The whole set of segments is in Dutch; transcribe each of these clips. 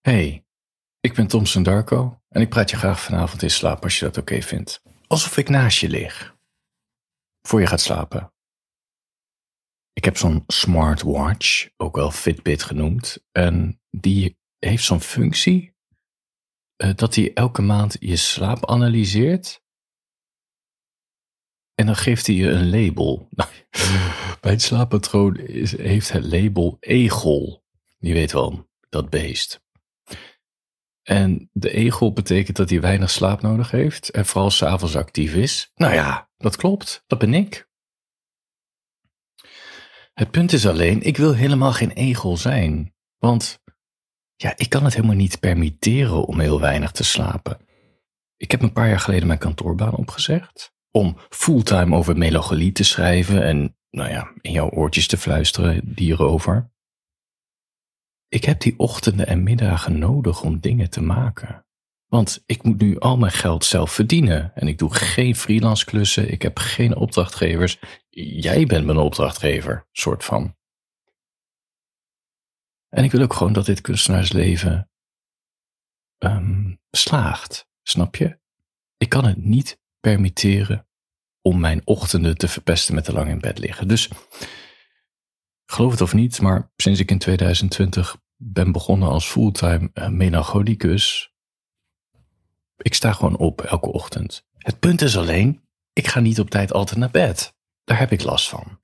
Hey, ik ben Thompson Darko en ik praat je graag vanavond in slaap als je dat oké vindt. Alsof ik naast je lig. Voor je gaat slapen. Ik heb zo'n smartwatch, ook wel Fitbit genoemd, en die heeft zo'n functie uh, dat hij elke maand je slaap analyseert. En dan geeft hij je een label. Mijn slaappatroon is, heeft het label egel. Je weet wel, dat beest. En de egel betekent dat hij weinig slaap nodig heeft en vooral s'avonds actief is. Nou ja, dat klopt. Dat ben ik. Het punt is alleen, ik wil helemaal geen egel zijn. Want ja, ik kan het helemaal niet permitteren om heel weinig te slapen. Ik heb een paar jaar geleden mijn kantoorbaan opgezegd. Om fulltime over melancholie te schrijven en, nou ja, in jouw oortjes te fluisteren hierover. Ik heb die ochtenden en middagen nodig om dingen te maken. Want ik moet nu al mijn geld zelf verdienen. En ik doe geen freelance klussen. Ik heb geen opdrachtgevers. Jij bent mijn opdrachtgever, soort van. En ik wil ook gewoon dat dit kunstenaarsleven um, slaagt. Snap je? Ik kan het niet permitteren om mijn ochtenden te verpesten met te lang in bed liggen. Dus geloof het of niet, maar sinds ik in 2020 ben begonnen als fulltime uh, melancholicus, ik sta gewoon op elke ochtend. Het punt is alleen, ik ga niet op tijd altijd naar bed. Daar heb ik last van.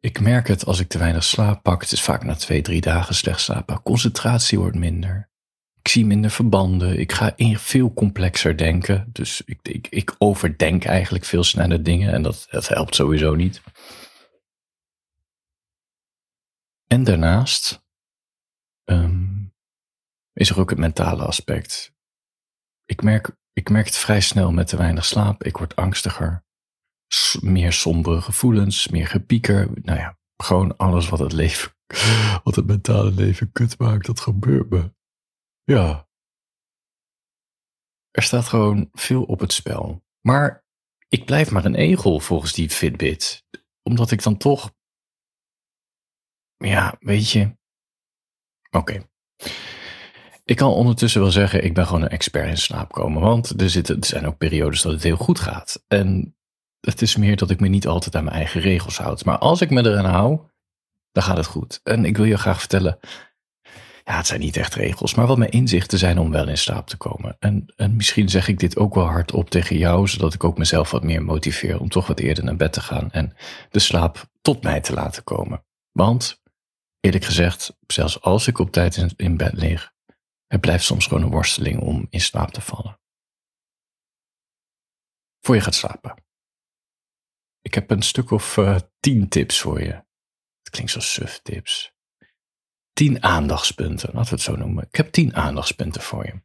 Ik merk het als ik te weinig slaap pak. Het is vaak na twee, drie dagen slecht slapen. Concentratie wordt minder. Ik zie minder verbanden. Ik ga veel complexer denken. Dus ik, ik, overdenk eigenlijk veel sneller dingen. En dat helpt sowieso niet. En daarnaast um, is er ook het mentale aspect. Ik merk, ik merk het vrij snel met te weinig slaap. Ik word angstiger. Meer sombere gevoelens, meer gepieker. Nou ja, gewoon alles wat het leven, wat het mentale leven kut maakt, dat gebeurt me. Ja. Er staat gewoon veel op het spel. Maar ik blijf maar een egel volgens die Fitbit. Omdat ik dan toch ja, weet je. Oké. Ik kan ondertussen wel zeggen, ik ben gewoon een expert in slaapkomen. Want er, zitten, er zijn ook periodes dat het heel goed gaat. En het is meer dat ik me niet altijd aan mijn eigen regels houd. Maar als ik me eraan hou, dan gaat het goed. En ik wil je graag vertellen, ja, het zijn niet echt regels, maar wat mijn inzichten zijn om wel in slaap te komen. En, en misschien zeg ik dit ook wel hardop tegen jou, zodat ik ook mezelf wat meer motiveer om toch wat eerder naar bed te gaan en de slaap tot mij te laten komen. Want Eerlijk gezegd, zelfs als ik op tijd in, bed lig, het blijft soms gewoon een worsteling om in slaap te vallen. Voor je gaat slapen. Ik heb een stuk of uh, tien tips voor je. Het klinkt zo suf tips. Tien aandachtspunten, laten we het zo noemen. Ik heb tien aandachtspunten voor je.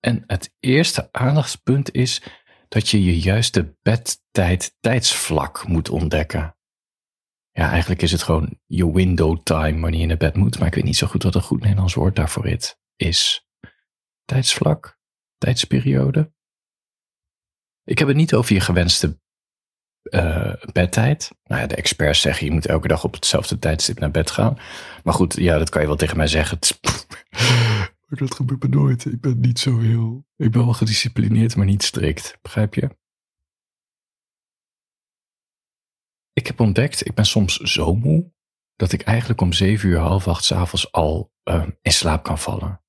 En het eerste aandachtspunt is dat je je juiste bedtijd tijdsvlak moet ontdekken. Ja, eigenlijk is het gewoon je window time wanneer je naar bed moet. Maar ik weet niet zo goed wat een goed Nederlands woord daarvoor is. Tijdsvlak? Tijdsperiode? Ik heb het niet over je gewenste uh, bedtijd. Nou ja, de experts zeggen je moet elke dag op hetzelfde tijdstip naar bed gaan. Maar goed, ja, dat kan je wel tegen mij zeggen. dat gebeurt me nooit. Ik ben niet zo heel... Ik ben wel gedisciplineerd, maar niet strikt. Begrijp je? Ik heb ontdekt, ik ben soms zo moe dat ik eigenlijk om zeven uur, half acht s'avonds al uh, in slaap kan vallen.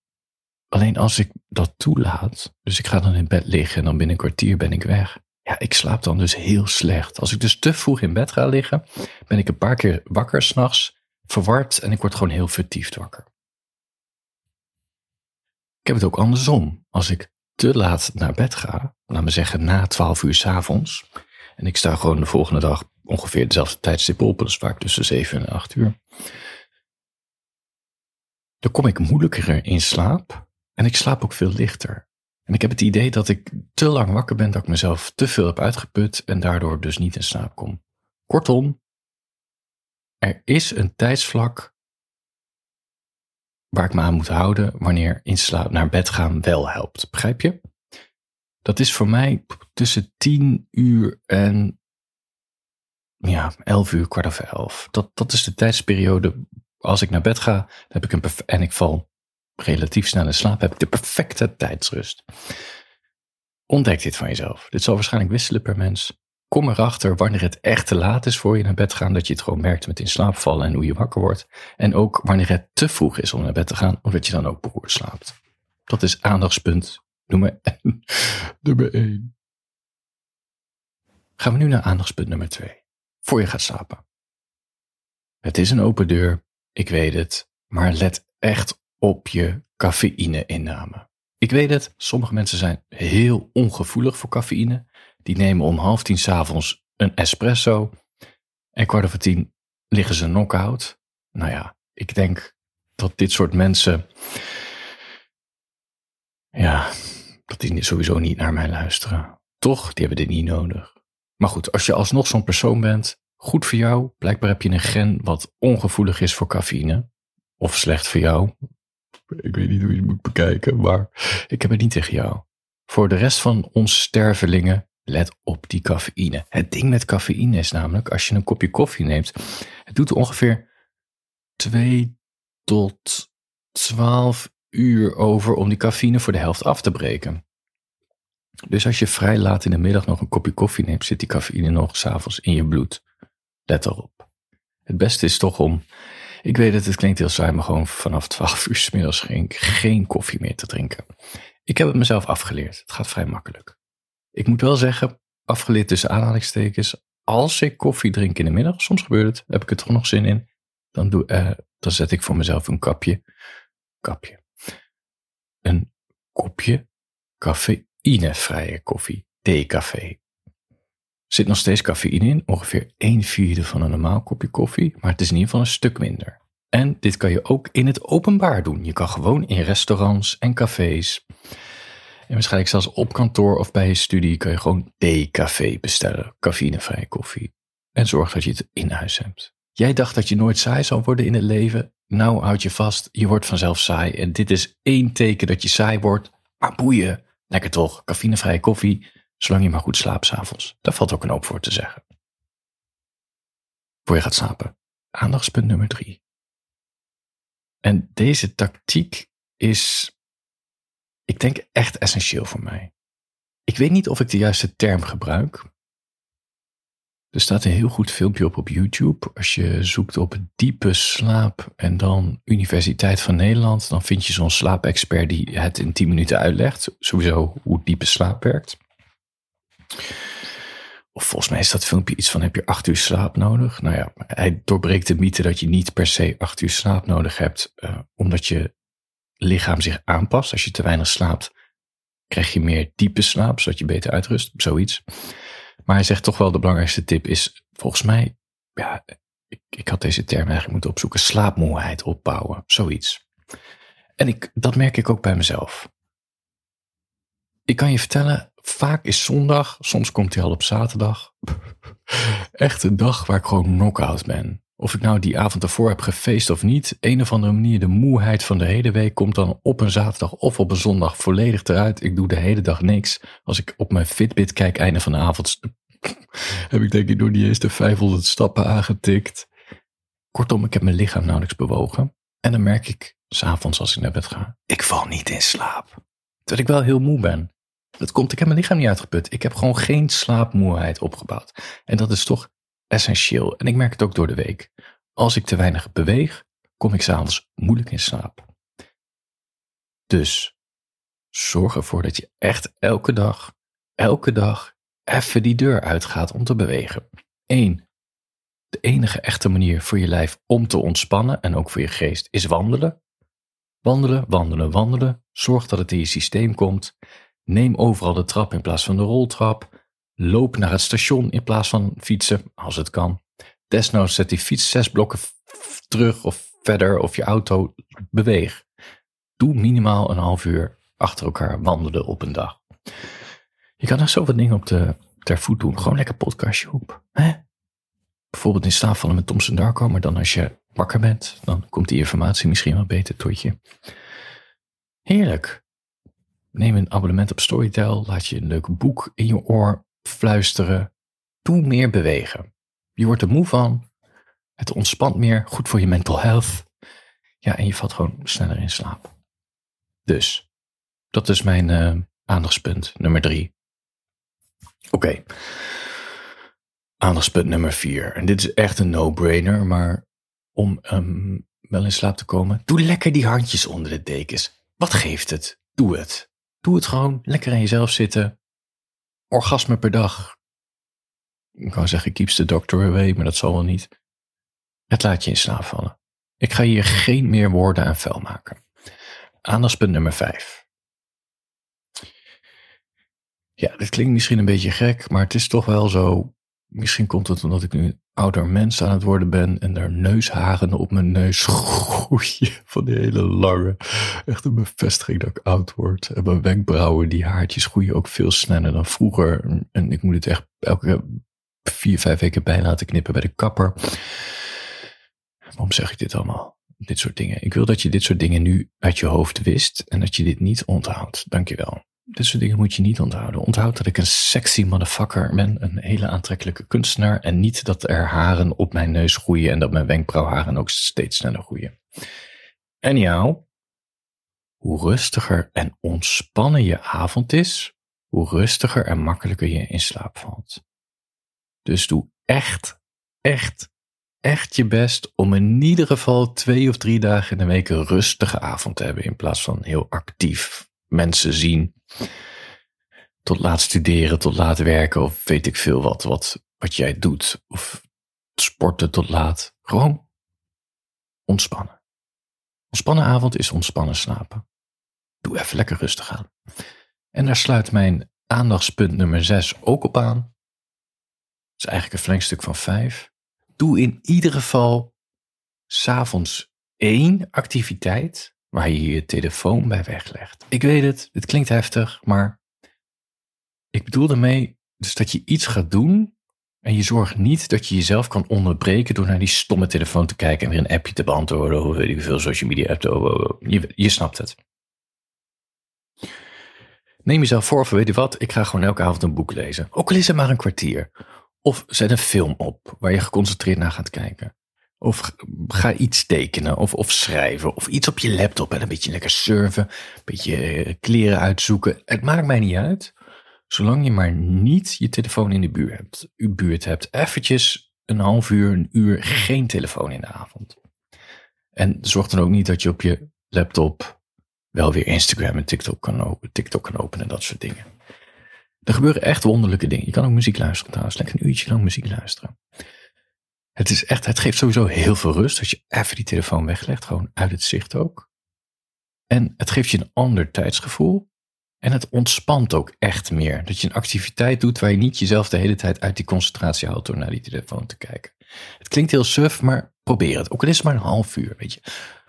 Alleen als ik dat toelaat, dus ik ga dan in bed liggen en dan binnen een kwartier ben ik weg. Ja, ik slaap dan dus heel slecht. Als ik dus te vroeg in bed ga liggen, ben ik een paar keer wakker s'nachts, verward en ik word gewoon heel vertiefd wakker. Ik heb het ook andersom. Als ik te laat naar bed ga, laat me zeggen na twaalf uur s'avonds, en ik sta gewoon de volgende dag ongeveer dezelfde tijdstip op, dat is vaak tussen 7 en 8 uur. Dan kom ik moeilijker in slaap en ik slaap ook veel lichter. En ik heb het idee dat ik te lang wakker ben, dat ik mezelf te veel heb uitgeput en daardoor dus niet in slaap kom. Kortom, er is een tijdsvlak waar ik me aan moet houden wanneer in slaap naar bed gaan wel helpt. Begrijp je? Dat is voor mij tussen 10 uur en ja, 11 uur, kwart over elf. Dat, dat is de tijdsperiode. Als ik naar bed ga heb ik een en ik val relatief snel in slaap, heb ik de perfecte tijdsrust. Ontdek dit van jezelf. Dit zal waarschijnlijk wisselen per mens. Kom erachter wanneer het echt te laat is voor je naar bed gaan, dat je het gewoon merkt met in slaap vallen en hoe je wakker wordt. En ook wanneer het te vroeg is om naar bed te gaan, omdat je dan ook beroerd slaapt. Dat is aandachtspunt nummer, nummer 1. Gaan we nu naar aandachtspunt nummer 2. Voor je gaat slapen. Het is een open deur, ik weet het, maar let echt op je cafeïne-inname. Ik weet het, sommige mensen zijn heel ongevoelig voor cafeïne. Die nemen om half tien s'avonds een espresso en kwart over tien liggen ze knock-out. Nou ja, ik denk dat dit soort mensen, ja, dat die sowieso niet naar mij luisteren. Toch, die hebben dit niet nodig. Maar goed, als je alsnog zo'n persoon bent, goed voor jou. Blijkbaar heb je een gen wat ongevoelig is voor cafeïne. Of slecht voor jou. Ik weet niet hoe je het moet bekijken, maar ik heb het niet tegen jou. Voor de rest van ons stervelingen, let op die cafeïne. Het ding met cafeïne is namelijk, als je een kopje koffie neemt, het doet ongeveer 2 tot 12 uur over om die cafeïne voor de helft af te breken. Dus als je vrij laat in de middag nog een kopje koffie neemt, zit die cafeïne nog s'avonds in je bloed. Let erop. Het beste is toch om, ik weet dat het klinkt heel saai, maar gewoon vanaf 12 uur s middags geen, geen koffie meer te drinken. Ik heb het mezelf afgeleerd. Het gaat vrij makkelijk. Ik moet wel zeggen, afgeleerd tussen aanhalingstekens, als ik koffie drink in de middag, soms gebeurt het, heb ik er toch nog zin in, dan, doe, uh, dan zet ik voor mezelf een kapje, kapje, een kopje cafeïnevrije koffie, theecafé. Zit nog steeds cafeïne in, ongeveer 1 vierde van een normaal kopje koffie, maar het is in ieder geval een stuk minder. En dit kan je ook in het openbaar doen. Je kan gewoon in restaurants en cafés. En waarschijnlijk zelfs op kantoor of bij je studie kan je gewoon theecafé bestellen. Cafeïnevrije koffie. En zorg dat je het in huis hebt. Jij dacht dat je nooit saai zou worden in het leven. Nou houd je vast, je wordt vanzelf saai. En dit is één teken dat je saai wordt. Maar boeien, lekker toch, cafeïnevrije koffie Zolang je maar goed slaapt s'avonds. Daar valt ook een hoop voor te zeggen. Voor je gaat slapen. Aandachtspunt nummer drie. En deze tactiek is, ik denk, echt essentieel voor mij. Ik weet niet of ik de juiste term gebruik. Er staat een heel goed filmpje op op YouTube. Als je zoekt op diepe slaap en dan Universiteit van Nederland, dan vind je zo'n slaapexpert die het in 10 minuten uitlegt. Sowieso hoe diepe slaap werkt. Of volgens mij is dat filmpje iets van: heb je acht uur slaap nodig? Nou ja, hij doorbreekt de mythe dat je niet per se acht uur slaap nodig hebt, uh, omdat je lichaam zich aanpast. Als je te weinig slaapt, krijg je meer diepe slaap, zodat je beter uitrust, zoiets. Maar hij zegt toch wel: de belangrijkste tip is volgens mij, ja, ik, ik had deze term eigenlijk moeten opzoeken: slaapmoeheid opbouwen, zoiets. En ik, dat merk ik ook bij mezelf. Ik kan je vertellen, Vaak is zondag, soms komt hij al op zaterdag. Echt een dag waar ik gewoon knock-out ben. Of ik nou die avond ervoor heb gefeest of niet, een of andere manier, de moeheid van de hele week komt dan op een zaterdag of op een zondag volledig eruit. Ik doe de hele dag niks. Als ik op mijn Fitbit kijk, einde van de avond, heb ik denk ik door die eerste 500 stappen aangetikt. Kortom, ik heb mijn lichaam nauwelijks bewogen. En dan merk ik, s'avonds als ik naar bed ga, ik val niet in slaap. Dat ik wel heel moe ben. Dat komt, ik heb mijn lichaam niet uitgeput. Ik heb gewoon geen slaapmoeheid opgebouwd. En dat is toch essentieel. En ik merk het ook door de week. Als ik te weinig beweeg, kom ik s'avonds moeilijk in slaap. Dus zorg ervoor dat je echt elke dag, elke dag even die deur uitgaat om te bewegen. Eén, de enige echte manier voor je lijf om te ontspannen en ook voor je geest is wandelen. Wandelen, wandelen, wandelen. Zorg dat het in je systeem komt. Neem overal de trap in plaats van de roltrap. Loop naar het station in plaats van fietsen, als het kan. Desnoods zet die fiets zes blokken terug of verder of je auto beweeg. Doe minimaal een half uur achter elkaar wandelen op een dag. Je kan er zoveel dingen op de, ter voet doen. Gewoon lekker podcastje op. Hè? Bijvoorbeeld in slaap vallen met Thompson Darko, maar dan als je wakker bent, dan komt die informatie misschien wel beter tot je. Heerlijk. Neem een abonnement op Storytel. Laat je een leuk boek in je oor fluisteren. Doe meer bewegen. Je wordt er moe van. Het ontspant meer. Goed voor je mental health. Ja, en je valt gewoon sneller in slaap. Dus, dat is mijn uh, aandachtspunt nummer drie. Oké. Aandachtspunt nummer vier. En dit is echt een no-brainer, maar om um, wel in slaap te komen, doe lekker die handjes onder de dekens. Wat geeft het? Doe het. Doe het gewoon. Lekker in jezelf zitten. Orgasme per dag. Ik kan zeggen, keeps the doctor away, maar dat zal wel niet. Het laat je in slaap vallen. Ik ga hier geen meer woorden aan vuil maken. Aandachtspunt nummer 5. Ja, dit klinkt misschien een beetje gek, maar het is toch wel zo. Misschien komt het omdat ik nu een ouder mens aan het worden ben en er neusharen op mijn neus groeien van die hele lange. Echt een bevestiging dat ik oud word. En mijn wenkbrauwen, die haartjes groeien ook veel sneller dan vroeger. En ik moet het echt elke vier, vijf weken bij laten knippen bij de kapper. Waarom zeg ik dit allemaal? Dit soort dingen. Ik wil dat je dit soort dingen nu uit je hoofd wist en dat je dit niet onthoudt. Dankjewel. Dit soort dingen moet je niet onthouden. Onthoud dat ik een sexy motherfucker ben, een hele aantrekkelijke kunstenaar en niet dat er haren op mijn neus groeien en dat mijn wenkbrauwharen ook steeds sneller groeien. En jou, hoe rustiger en ontspannen je avond is, hoe rustiger en makkelijker je in slaap valt. Dus doe echt, echt, echt je best om in ieder geval twee of drie dagen in de week een rustige avond te hebben in plaats van heel actief mensen zien. Tot laat studeren, tot laat werken of weet ik veel wat, wat, wat jij doet. Of sporten tot laat. Gewoon ontspannen. Ontspannen avond is ontspannen slapen. Doe even lekker rustig aan. En daar sluit mijn aandachtspunt nummer 6 ook op aan. Is eigenlijk een flankstuk van 5. Doe in ieder geval s'avonds één activiteit waar je je telefoon bij weglegt. Ik weet het, het klinkt heftig, maar ik bedoel daarmee dus dat je iets gaat doen en je zorgt niet dat je jezelf kan onderbreken door naar die stomme telefoon te kijken en weer een appje te beantwoorden of weet ik veel social media app. Oh, oh, oh. Je, je snapt het. Neem jezelf voor of weet je wat, ik ga gewoon elke avond een boek lezen. Ook al is het maar een kwartier. Of zet een film op waar je geconcentreerd naar gaat kijken. Of ga iets tekenen of, of schrijven. Of iets op je laptop en een beetje lekker surfen. Een beetje eh, kleren uitzoeken. Het maakt mij niet uit. Zolang je maar niet je telefoon in de buurt hebt. Uw buurt hebt. Eventjes een half uur, een uur geen telefoon in de avond. En zorg dan ook niet dat je op je laptop wel weer Instagram en TikTok kan, openen, TikTok kan openen en dat soort dingen. Er gebeuren echt wonderlijke dingen. Je kan ook muziek luisteren trouwens. Lekker een uurtje lang muziek luisteren. Het is echt, het geeft sowieso heel veel rust als je even die telefoon weglegt, gewoon uit het zicht ook. En het geeft je een ander tijdsgevoel. En het ontspant ook echt meer. Dat je een activiteit doet waar je niet jezelf de hele tijd uit die concentratie houdt door naar die telefoon te kijken. Het klinkt heel suf, maar probeer het. Ook al is het maar een half uur, weet je.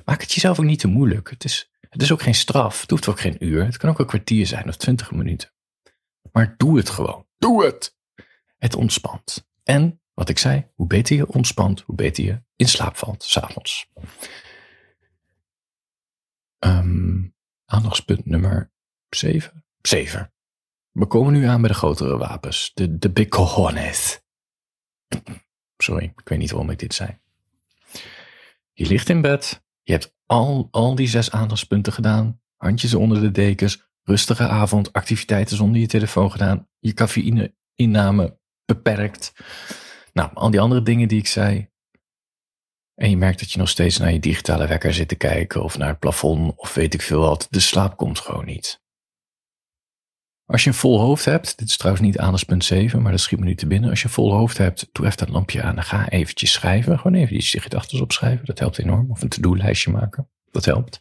Maak het jezelf ook niet te moeilijk. Het is, het is ook geen straf. Het hoeft ook geen uur. Het kan ook een kwartier zijn of twintig minuten. Maar doe het gewoon. Doe het! Het ontspant. En wat ik zei, hoe beter je ontspant, hoe beter je in slaap valt, s'avonds. Um, aandachtspunt nummer 7. 7. We komen nu aan bij de grotere wapens. De, de big cojones. Sorry, ik weet niet waarom ik dit zei. Je ligt in bed. Je hebt al, al die zes aandachtspunten gedaan. Handjes onder de dekens. Rustige avond. Activiteiten zonder je telefoon gedaan. Je cafeïne inname beperkt. Nou, al die andere dingen die ik zei. En je merkt dat je nog steeds naar je digitale wekker zit te kijken of naar het plafond of weet ik veel wat. De slaap komt gewoon niet. Als je een vol hoofd hebt, dit is trouwens niet aandachtspunt 7, maar dat schiet me nu te binnen. Als je een vol hoofd hebt, doe even dat lampje aan en ga eventjes schrijven. Gewoon even die gedachten opschrijven, dat helpt enorm. Of een to-do-lijstje maken, dat helpt.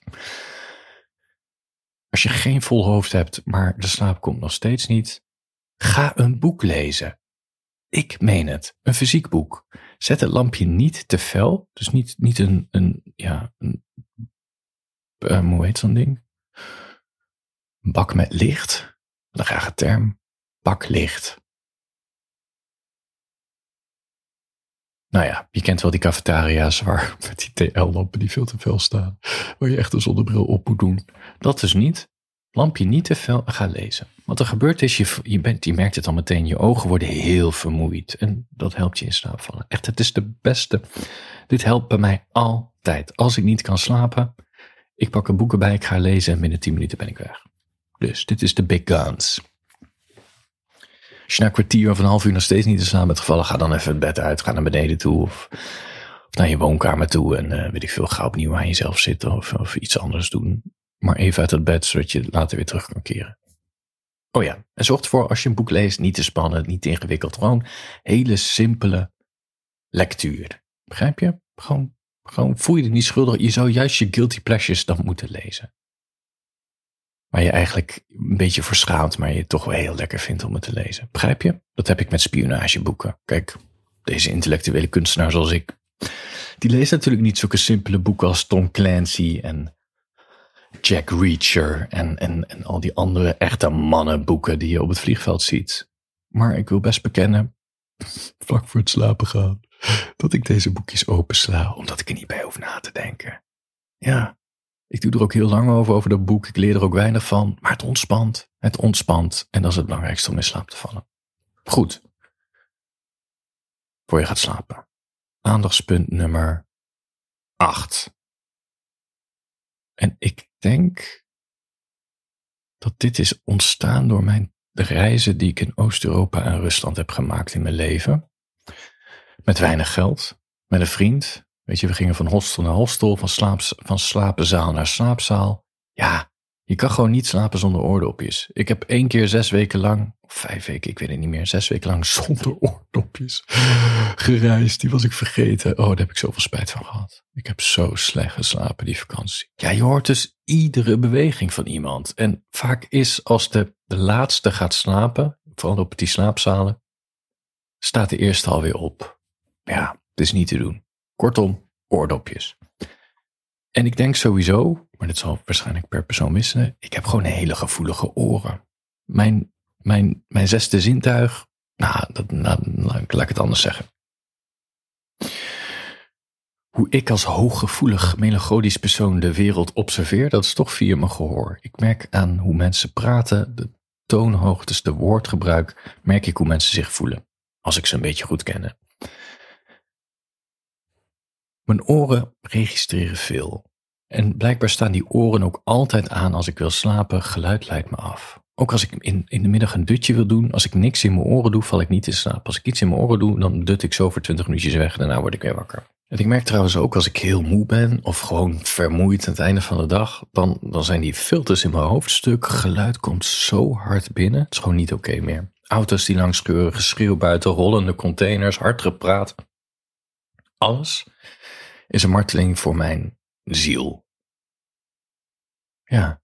Als je geen vol hoofd hebt, maar de slaap komt nog steeds niet, ga een boek lezen. Ik meen het. Een fysiek boek. Zet het lampje niet te fel. Dus niet, niet een, een, ja, een, uh, hoe heet zo'n ding? Een bak met licht. Graag het term. Baklicht. Nou ja, je kent wel die cafetaria's waar met die TL-lampen die veel te fel staan. Waar je echt een zonnebril op moet doen. Dat is niet. Lampje niet te fel, ga lezen. Wat er gebeurt is, je, je, bent, je merkt het al meteen, je ogen worden heel vermoeid. En dat helpt je in slaap vallen. Echt, het is de beste. Dit helpt bij mij altijd. Als ik niet kan slapen, Ik pak er boeken bij, ik ga lezen en binnen 10 minuten ben ik weg. Dus dit is de big guns. Als je na een kwartier of een half uur nog steeds niet te slaan bent gevallen, ga dan even het bed uit, ga naar beneden toe of, of naar je woonkamer toe en uh, weet ik veel, ga opnieuw aan jezelf zitten of, of iets anders doen. Maar even uit het bed, zodat je later weer terug kan keren. Oh ja, en zorg ervoor als je een boek leest, niet te spannend, niet te ingewikkeld. Gewoon hele simpele lectuur. Begrijp je? Gewoon, gewoon voel je je niet schuldig. Je zou juist je guilty pleasures dan moeten lezen. Waar je eigenlijk een beetje verschaamt, maar je toch wel heel lekker vindt om het te lezen. Begrijp je? Dat heb ik met spionageboeken. Kijk, deze intellectuele kunstenaar zoals ik, die leest natuurlijk niet zulke simpele boeken als Tom Clancy en Jack Reacher en, en, en al die andere echte mannenboeken die je op het vliegveld ziet. Maar ik wil best bekennen, vlak voor het slapen gaan, dat ik deze boekjes opensla, omdat ik er niet bij hoef na te denken. Ja, ik doe er ook heel lang over, over dat boek. Ik leer er ook weinig van, maar het ontspant. Het ontspant en dat is het belangrijkste om in slaap te vallen. Goed. Voor je gaat slapen. Aandachtspunt nummer 8. En ik denk dat dit is ontstaan door mijn de reizen die ik in Oost-Europa en Rusland heb gemaakt in mijn leven. Met weinig geld, met een vriend. Weet je, we gingen van hostel naar hostel, van, slaap, van slapenzaal naar slaapzaal. Ja, je kan gewoon niet slapen zonder oordopjes. Ik heb één keer zes weken lang, of vijf weken, ik weet het niet meer, zes weken lang zonder oordopjes gereisd. Die was ik vergeten. Oh, daar heb ik zoveel spijt van gehad. Ik heb zo slecht geslapen die vakantie. Ja, je hoort dus iedere beweging van iemand. En vaak is als de, de laatste gaat slapen, vooral op die slaapzalen, staat de eerste alweer op. Ja, het is niet te doen. Kortom, oordopjes. En ik denk sowieso, maar dit zal waarschijnlijk per persoon missen, ik heb gewoon hele gevoelige oren. Mijn, mijn, mijn zesde zintuig, nou, dat, nou, laat ik het anders zeggen. Hoe ik als hooggevoelig, melancholisch persoon de wereld observeer, dat is toch via mijn gehoor. Ik merk aan hoe mensen praten, de toonhoogtes, de woordgebruik, merk ik hoe mensen zich voelen. Als ik ze een beetje goed ken. Mijn oren registreren veel. En blijkbaar staan die oren ook altijd aan als ik wil slapen. Geluid leidt me af. Ook als ik in, in de middag een dutje wil doen, als ik niks in mijn oren doe, val ik niet in slaap. Als ik iets in mijn oren doe, dan dut ik zo voor 20 minuutjes weg daarna word ik weer wakker. En ik merk trouwens ook als ik heel moe ben of gewoon vermoeid aan het einde van de dag, dan, dan zijn die filters in mijn hoofdstuk. Geluid komt zo hard binnen. Het is gewoon niet oké meer. Auto's die langs scheuren, geschreeuw buiten, rollende containers, hard gepraat. Alles is een marteling voor mijn ziel. Ja.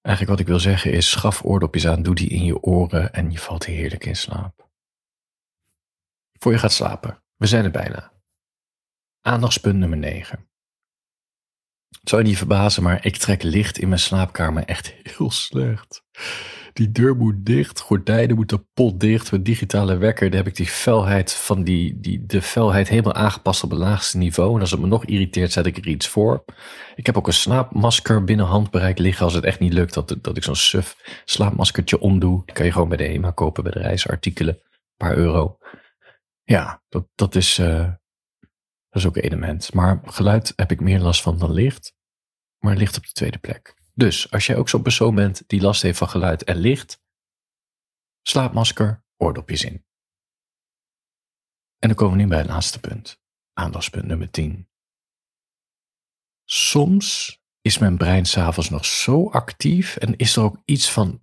Eigenlijk wat ik wil zeggen is, schaf oordopjes aan, doe die in je oren en je valt heerlijk in slaap. Voor je gaat slapen. We zijn er bijna. Aandachtspunt nummer 9. Zou je niet verbazen, maar ik trek licht in mijn slaapkamer echt heel slecht. Die deur moet dicht, gordijnen moeten potdicht, mijn digitale wekker, daar heb ik die felheid van die, die, de felheid helemaal aangepast op het laagste niveau. En als het me nog irriteert, zet ik er iets voor. Ik heb ook een slaapmasker binnen handbereik liggen als het echt niet lukt dat, dat ik zo'n suf slaapmaskertje omdoe. Die kan je gewoon bij de HEMA kopen, bij de reisartikelen. Een paar euro. Ja, dat, dat is, uh, dat is ook een element. Maar geluid heb ik meer last van dan licht. Maar licht op de tweede plek. Dus als jij ook zo'n persoon bent die last heeft van geluid en licht, slaapmasker, oordopjes in. En dan komen we nu bij het laatste punt. Aandachtspunt nummer 10. Soms is mijn brein s'avonds nog zo actief en is er ook iets van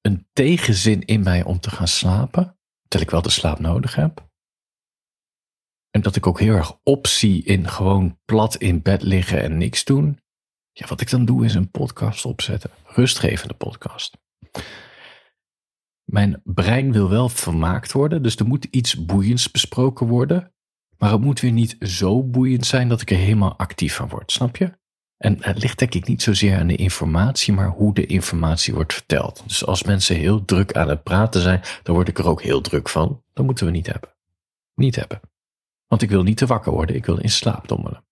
een tegenzin in mij om te gaan slapen, terwijl ik wel de slaap nodig heb. En dat ik ook heel erg opzie in gewoon plat in bed liggen en niks doen. Ja, wat ik dan doe is een podcast opzetten. Rustgevende podcast. Mijn brein wil wel vermaakt worden, dus er moet iets boeiends besproken worden. Maar het moet weer niet zo boeiend zijn dat ik er helemaal actief van word, snap je? En het ligt denk ik niet zozeer aan de informatie, maar hoe de informatie wordt verteld. Dus als mensen heel druk aan het praten zijn, dan word ik er ook heel druk van. Dat moeten we niet hebben. Niet hebben. Want ik wil niet te wakker worden, ik wil in slaap dommelen.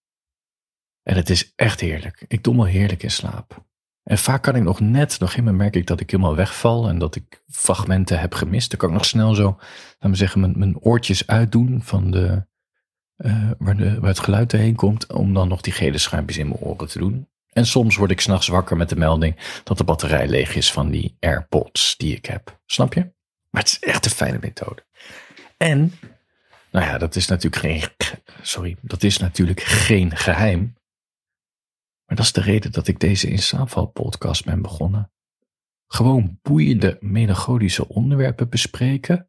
En het is echt heerlijk. Ik dommel heerlijk in slaap. En vaak kan ik nog net, nog helemaal merk ik dat ik helemaal wegval en dat ik fragmenten heb gemist. Dan kan ik nog snel zo, laten we zeggen, mijn, mijn oortjes uitdoen van de, uh, waar, de, waar het geluid heen komt, om dan nog die gele schuimpjes in mijn oren te doen. En soms word ik s'nachts wakker met de melding dat de batterij leeg is van die AirPods die ik heb. Snap je? Maar het is echt een fijne methode. En, nou ja, dat is natuurlijk geen, sorry, dat is natuurlijk geen geheim. Maar dat is de reden dat ik deze in podcast ben begonnen. Gewoon boeiende melancholische onderwerpen bespreken.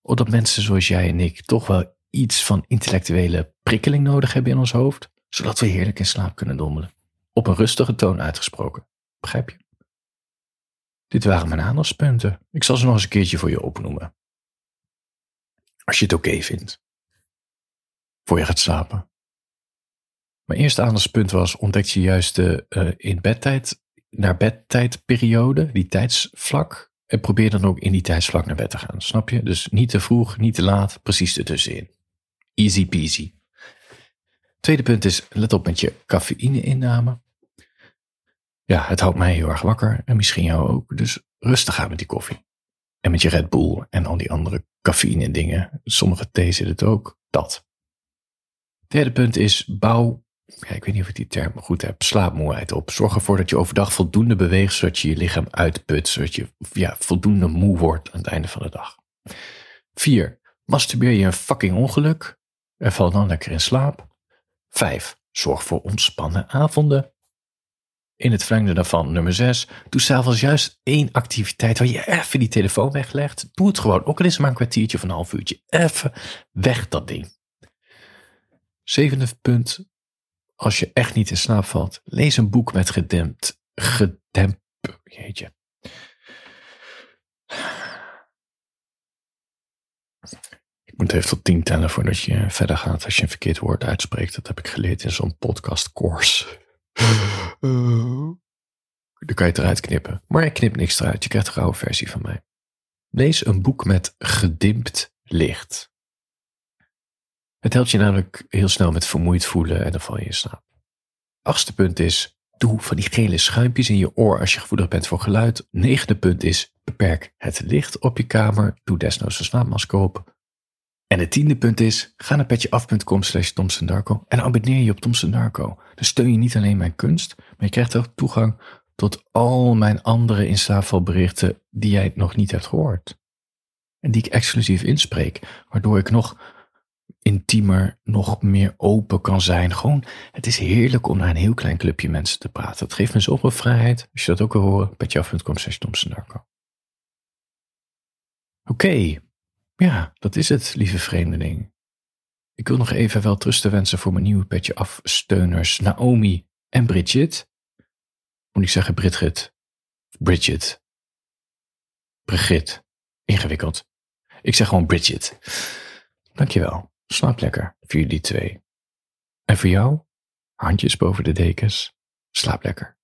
Omdat mensen zoals jij en ik toch wel iets van intellectuele prikkeling nodig hebben in ons hoofd. Zodat we heerlijk in slaap kunnen dommelen. Op een rustige toon uitgesproken. Begrijp je? Dit waren mijn aandachtspunten. Ik zal ze nog eens een keertje voor je opnoemen. Als je het oké vindt. Voor je gaat slapen. Mijn eerste aandachtspunt was: ontdek je juist de uh, in bedtijd, naar bedtijdperiode, die tijdsvlak. En probeer dan ook in die tijdsvlak naar bed te gaan. Snap je? Dus niet te vroeg, niet te laat, precies ertussenin. Easy peasy. Tweede punt is: let op met je cafeïne-inname. Ja, het houdt mij heel erg wakker en misschien jou ook. Dus rustig aan met die koffie. En met je Red Bull en al die andere cafeïne dingen. Sommige thee zit het ook. Dat. Derde punt is bouw, ja, ik weet niet of ik die term goed heb, slaapmoeheid op. Zorg ervoor dat je overdag voldoende beweegt, zodat je je lichaam uitput, zodat je ja, voldoende moe wordt aan het einde van de dag. Vier, masturbeer je een fucking ongeluk en val dan lekker in slaap. Vijf, zorg voor ontspannen avonden. In het verlengde daarvan, nummer 6, doe s'avonds juist één activiteit waar je even die telefoon weglegt. Doe het gewoon, ook al is het maar een kwartiertje of een half uurtje. Even weg dat ding. Zevende punt, als je echt niet in slaap valt, lees een boek met gedempt, gedempt, jeetje. Ik moet even tot tien tellen voordat je verder gaat als je een verkeerd woord uitspreekt. Dat heb ik geleerd in zo'n podcast course. Dan kan je het eruit knippen. Maar ik knip niks eruit. Je krijgt een rauwe versie van mij. Lees een boek met gedimpt licht. Het helpt je namelijk heel snel met vermoeid voelen en dan val je in slaap. Achtste punt is, doe van die gele schuimpjes in je oor als je gevoelig bent voor geluid. Negende punt is, beperk het licht op je kamer. Doe desnoods een slaapmasker op. En het tiende punt is, ga naar petjeaf.com slash en abonneer je op Thompson Darko. Dan steun je niet alleen mijn kunst, maar je krijgt ook toegang tot al mijn andere inslaapvalberichten die jij nog niet hebt gehoord. En die ik exclusief inspreek, waardoor ik nog intiemer, nog meer open kan zijn. Gewoon, het is heerlijk om naar een heel klein clubje mensen te praten. Het geeft me zoveel vrijheid. Als je dat ook wil horen, petjeaf.com slash. Oké, ja, dat is het, lieve vreemdeling. Ik wil nog even wel trusten wensen voor mijn nieuwe petje afsteuners Naomi en Bridget. Moet ik zeggen Bridget? Bridget. Brigit. Ingewikkeld. Ik zeg gewoon Bridget. Dankjewel. Slaap lekker voor jullie twee. En voor jou, handjes boven de dekens. Slaap lekker.